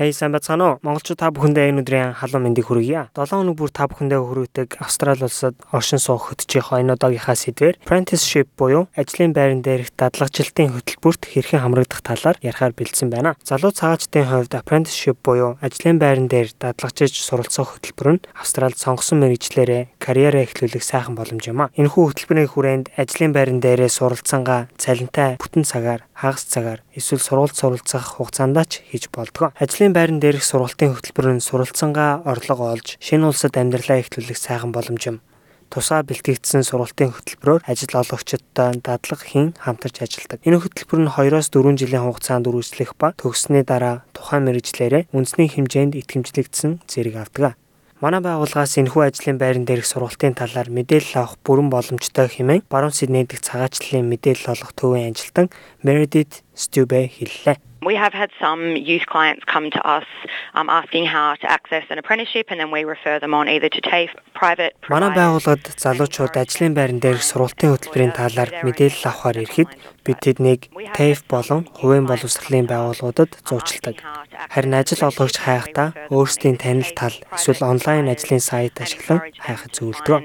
Хей сайн бацгаана уу? Монголчууд та бүхэндээ энэ өдрийн халуун мэндийг хүргье. 7 өнөг бүр та бүхэндээ хүргэдэг Австрали улсад оршин суух хөтжийнхөө энэ удаагийнхаа сэдвэр apprenticeship буюу ажлын байран дээрх дадлагжилтын хөтөлбөрт хэрхэн хамрагдах талаар ярихаар бэлдсэн байна. Залуу цагаачдын хувьд apprenticeship буюу ажлын байран дээр дадлагжиж суралцах хөтөлбөр нь Австралид сонгосон мэрэгчлэрээ карьераа эхлүүлэх сайхан боломж юм а. Энэхүү хөтөлбөрийн хүрээнд ажлын байран дээрээ суралцсангаа цалинтай бүтэн цагаар хагас цагаар эсвэл сургуульд суралцах хугацаанд ч хийж болдгоо. Ажлын байран дээрх сургалтын хөтөлбөр нь суралцсангаа орлого олж шинэ улсад амьдралаа эхлүүлэх сайхан боломж юм. Тусаа бэлтгэгдсэн сургалтын хөтөлбөрөөр ажил олгогчдод дадлага хийн хамтарч ажилладаг. Энэ хөтөлбөр нь 2-оос 4 жилийн хугацаанд үргэлжлэх ба төгссөний дараа тухайн мэрэгчлэрээ үндэсний хэмжээнд итгэмжлэгдсэн зэрэг авдаг. Манай байгууллагаас энэхүү ажлын байран дээрх сургалтын талаар мэдээлэл авах бүрэн боломжтой хэмээн баруун Сидней дэх цагаачлалын мэдээлэл олох төвийн ажилтан Meredith Stube хэллээ. We have had some youth clients come to us um, asking how to access an apprenticeship and then we refer them on either to TAFE private Манай байгууллагад залуучууд ажлын байран дээрх сургалтын хөтөлбөрийн талаар мэдээлэл авахар ирэхэд бид тэднийг TAFE болон хувийн боловсролын байгууллагуудад зуучилдаг. Харин ажил олгогч хайхдаа өөрсдийн танил тал эсвэл онлайн ажлын сайт ашиглан хайхад зөвлөдөг.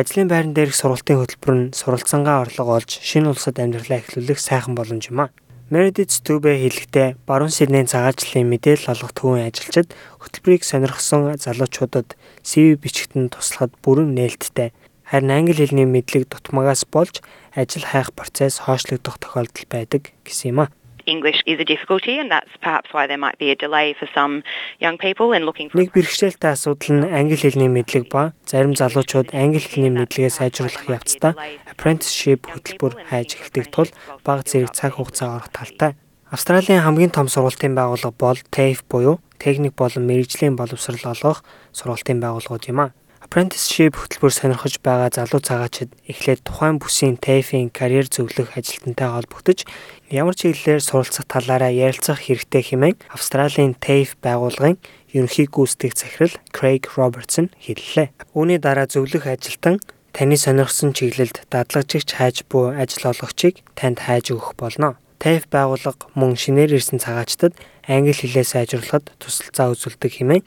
Ажлын байран дээрх сургалтын хөтөлбөр нь суралцсангаа орлого олж шинэ улсад амьдралаа эхлүүлэх сайхан боломж юм а. Meredith Stube хэлэхдээ баруун Сиднейн цагаачлалын мэдээлэл олгох төвийн ажилчид хөтөлбөрийг сонирхсон залуучуудад CV бичгт нь туслахад бүрэн нээлттэй харин англи хэлний мэдлэг дутмагаас болж ажил хайх процесс хойшлогдох тохиолдол байдаг гэсэн юм а. English is a difficulty and that's perhaps why there might be a delay for some young people in looking for Нэг бэрхшээлтэй асуудал нь англи хэлний мэдлэг ба зарим залуучууд англи хэлний мэдлэгээ сайжруулах явцдаа apprenticeship хөтөлбөр хайж эхэлдэг тул бага зэрэг цаг хугацаа орох талтай. Австралийн хамгийн том сургалтын байгууллага бол TAFE буюу техник болон мэрэгжлийн боловсрол олгох сургалтын байгууллагууд юм а. Apprenticeship хөтөлбөр сонирхож байгаа залуу цагаачид эхлээд тухайн бүсийн TAFE-ийн карьер зөвлөх ажилтнтай холбогдож ямар чиглэлээр суралцах талаараа ярилцах хэрэгтэй хэмээн Австралийн TAFE байгууллагын ерөнхий гүйцэтгэх захирал Craig Robertson хэллээ. Үүний дараа зөвлөх ажилтан таны сонирхсон чиглэлд дадлагжигч хайж буй ажил олгогчийг танд хайж өгөх болно. TAFE байгууллага мөн шинээр ирсэн цагаачтад англи хэлээ сайжруулахад тусалцаа үзүүлдэг хэмээн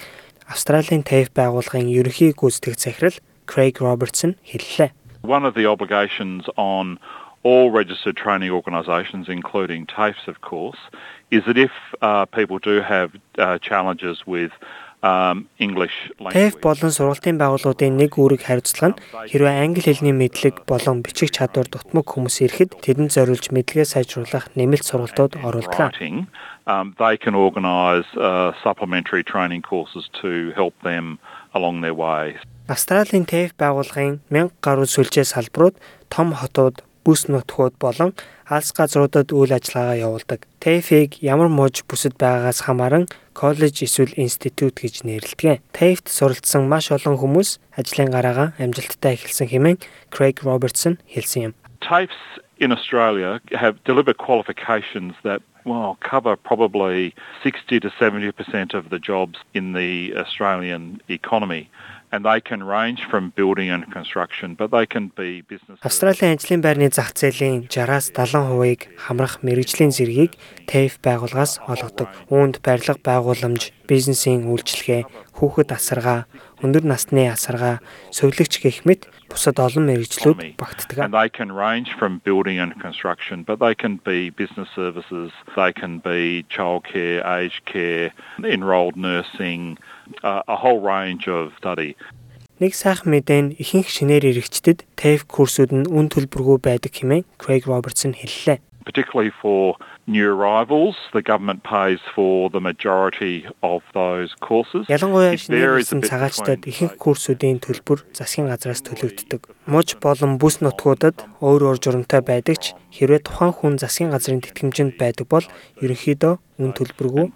Австралийн TAFE байгууллагын ерөнхий гүйцэтгэх захирал Craig Robertson хэллээ. One of the obligations on all registered training organisations, including TAFEs, of course, is that if uh, people do have uh, challenges with um language. TAFE болон сургалтын байгууллагуудын нэг үүрэг хариуцлага нь хэрвээ англи хэлний мэдлэг болон бичих чадвар дутмаг хүмүүс ирэхэд тэдэнд зориулж мэдлэгээ сайжруулах нэмэлт сургалтууд оруулдаг um, they can organise uh, supplementary training courses to help them along their way. Австралийн TAFE байгууллагын 1000 гаруй сүлжээ салбарууд том хотууд, бүс нутгууд болон алс газруудад үйл ажиллагаагаа явуулдаг. TAFE-ийг ямар мууж бүсэд байгаагаас хамааран коллеж эсвэл институт гэж нэрлэдэг. TAFE-д суралцсан маш олон хүмүүс ажлын гараагаа амжилттай эхэлсэн хэмээн Craig Robertson хэлсэн юм. TAFEs in Australia have delivered qualifications that well, cover probably 60 to 70% of the jobs in the Australian economy. And they can range from building and construction but they can be business Австралийн ажлын байрны зах зээлийн 60-аас 70%-ыг хамрах мэрэгжлийн зэргийг TAFE байгууллагаас олгодог. Үүнд барилга байгууламж, бизнесийн үйлчилгээ, хүүхэд асаргаа, өндөр насны асаргаа, сувилагч гэх мэт бусад олон мэрэгжлүүд багтдаг. And they can range from building and construction, but they can be business services, they can be childcare, aged care, enrolled nursing, uh, a whole range of study. Нэг сайхан мэдээ нь ихэнх шинээр иргэчдэд TAFE курсууд нь үн төлбөргүй байдаг хэмээн Craig Robertson хэллээ. Particularly for new arrivals, the government pays for the majority of those courses. Ялангуяа шинээрсэн цагаачтад ихэнх курсуудын төлбөр засгийн газраас төлөгддөг. Муж болон бүс нутгуудад өөр өөр журамтай байдаг ч хэрвээ тухайн хүн засгийн газрын тэтгэмжинд байдаг бол ерөнхийдөө үн төлбөргүй.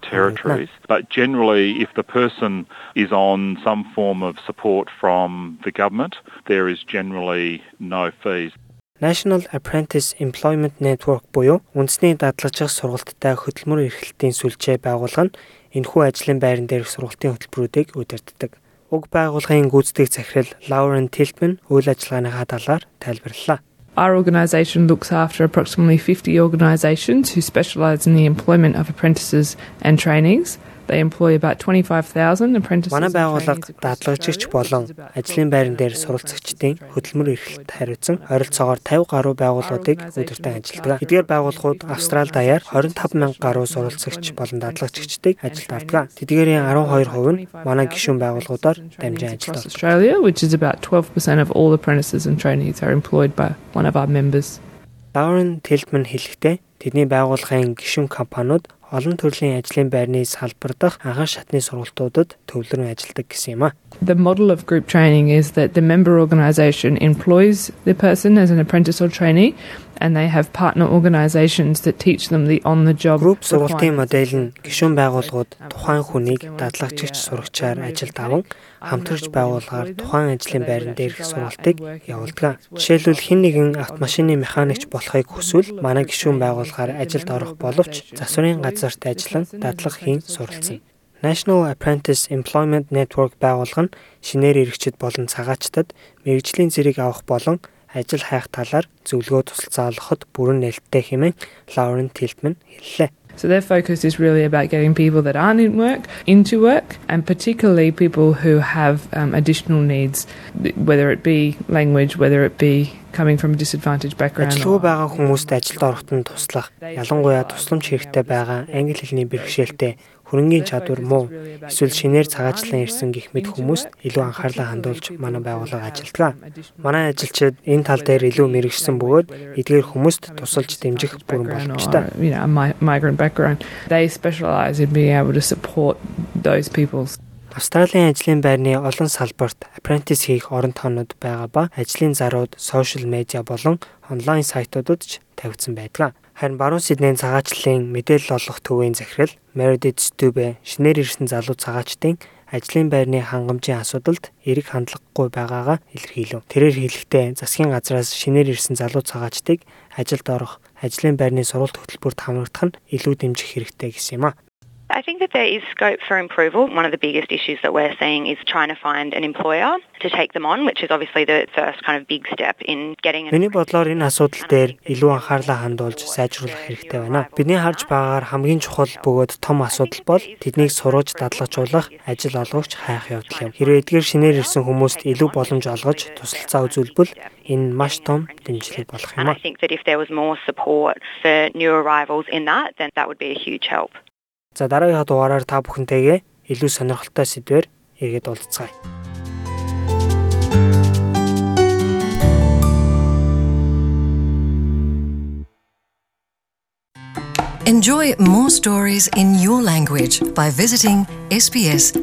But generally if the person is on some form of support from the government, there is generally no fees. National Apprentice Employment Network буюу үндэсний дадлагжих сургалттай хөтөлмөр эрхлэлтийн сүлжээ байгуулга нь энэхүү ажлын байран дээрх сургалтын хөтөлбөрүүдийг удирддаг. Уг байгууллагын гүйцэтгэх захирал Lauren Tiltman үйл ажиллагааныхаа талаар тайлбарллаа. Our organisation looks after approximately 50 organisations who specialise in the employment of apprentices and trainees. They employ about 25,000 apprentices. Манай байгууллага дадлагчигч болон ажлын байран дээр суралцагчдын хөдөлмөр эрхлэлд хариуцсан ойролцоогоор 50 гаруй байгууллагуудыг удирдан ажилладаг. Эдгээр байгууллагууд Австрали даяар 25 мянга гаруй суралцагч болон дадлагчигчдыг ажилд авдаг. Тэдгээрийн 12% нь манай гишүүн байгууллагуудаар дамжин ажилд ордог. Australia, which is about 12% of all apprentices and trainees are employed by one of our members. Lauren Tiltman хэлэхдээ тэдний байгууллагын гишүүн компаниуд олон төрлийн ажлын байрны салбар дах анхан шатны сургалтуудад төвлөрөн ажилладаг гэсэн юм а. The model of group training is that the member organisation employs the person as an apprentice or trainee and they have partner organisations that teach them the on the job Group сургалтын модель нь гишүүн байгууллагууд тухайн хүнийг дадлагчигч сурагчаар ажилд аван хамтарч байгуулгаар тухайн ажлын байран дээрх сургалтыг явуулдаг. Жишээлбэл хэн нэгэн автомашины механикч болохыг хүсвэл манай гишүүн байгуулгаар ажилд орох боловч засварын газарт ажиллан дадлага хийн суралцсан. National Apprentice Employment Network байгуулга нь шинээр иргэчид болон цагаачтад мэрэгжлийн зэрэг авах болон ажил хайх талаар зөвлөгөө тусалцаа олгоход бүрэн нээлттэй хэмээн Lauren Tiltman хэллээ. So their focus is really about getting people that aren't in work into work, and particularly people who have um, additional needs, whether it be language, whether it be coming from a disadvantaged background. Ажилгүй байгаа хүмүүст ажилд ороход нь туслах, ялангуяа тусламж хэрэгтэй байгаа англи хэлний бэрхшээлтэй хөрөнгийн чадвар муу эсвэл шинээр цагаачлан ирсэн гих мэд хүмүүст илүү анхаарлаа хандуулж манай байгууллага ажилддаг. Манай ажилчид энэ тал дээр илүү мэрэгсэн бөгөөд эдгээр хүмүүст тусалж дэмжих бүрэн боломжтой. Migrant background. They specialize in being able to support those people. Австралийн ажлын байрны олон салбарт apprentice хийх орон тоонууд байгаа ба ажлын зарууд сошиал медиа болон онлайн сайтуудад ч тавигдсан байдаг. Харин баруун Сиднейн цагаачлалын мэдээлэл олгох төвийн захирал Meredith Stube шинээр ирсэн залуу цагаачдын ажлын байрны хангамжийн асуудалд эрэг хандлагагүй байгаагаа илэрхийлв. Тэрээр хэлэхдээ засгийн газраас шинээр ирсэн залуу цагаачдыг ажилд орох, ажлын байрны сургалт хөтөлбөрт хамрагдах нь илүү дэмжих хэрэгтэй гэсэн юм а. I think that there is scope for improvement. One of the biggest issues that we're seeing is trying to find an employer to take them on, which is obviously the first kind of big step in getting an Миний бодлоор энэ асуудал дээр илүү анхаарлаа хандуулж сайжруулах хэрэгтэй байна. Бидний харж байгаагаар хамгийн чухал бөгөөд том асуудал бол тэднийг сургаж дадлагжуулах, ажил олгогч хайх явдал юм. Хэрвээ эдгээр шинээр ирсэн хүмүүст илүү боломж олгож туслалцаа үзүүлбэл энэ маш том дэмжлэг болох юм I think that if there was more support for new arrivals in that, then that would be a huge help. За дараагийнхаа дугаараар та бүхэнтэйгээ илүү сонирхолтой сэдвээр эргээд уулзцгаая. Enjoy more stories in your language by visiting sbs.com.au.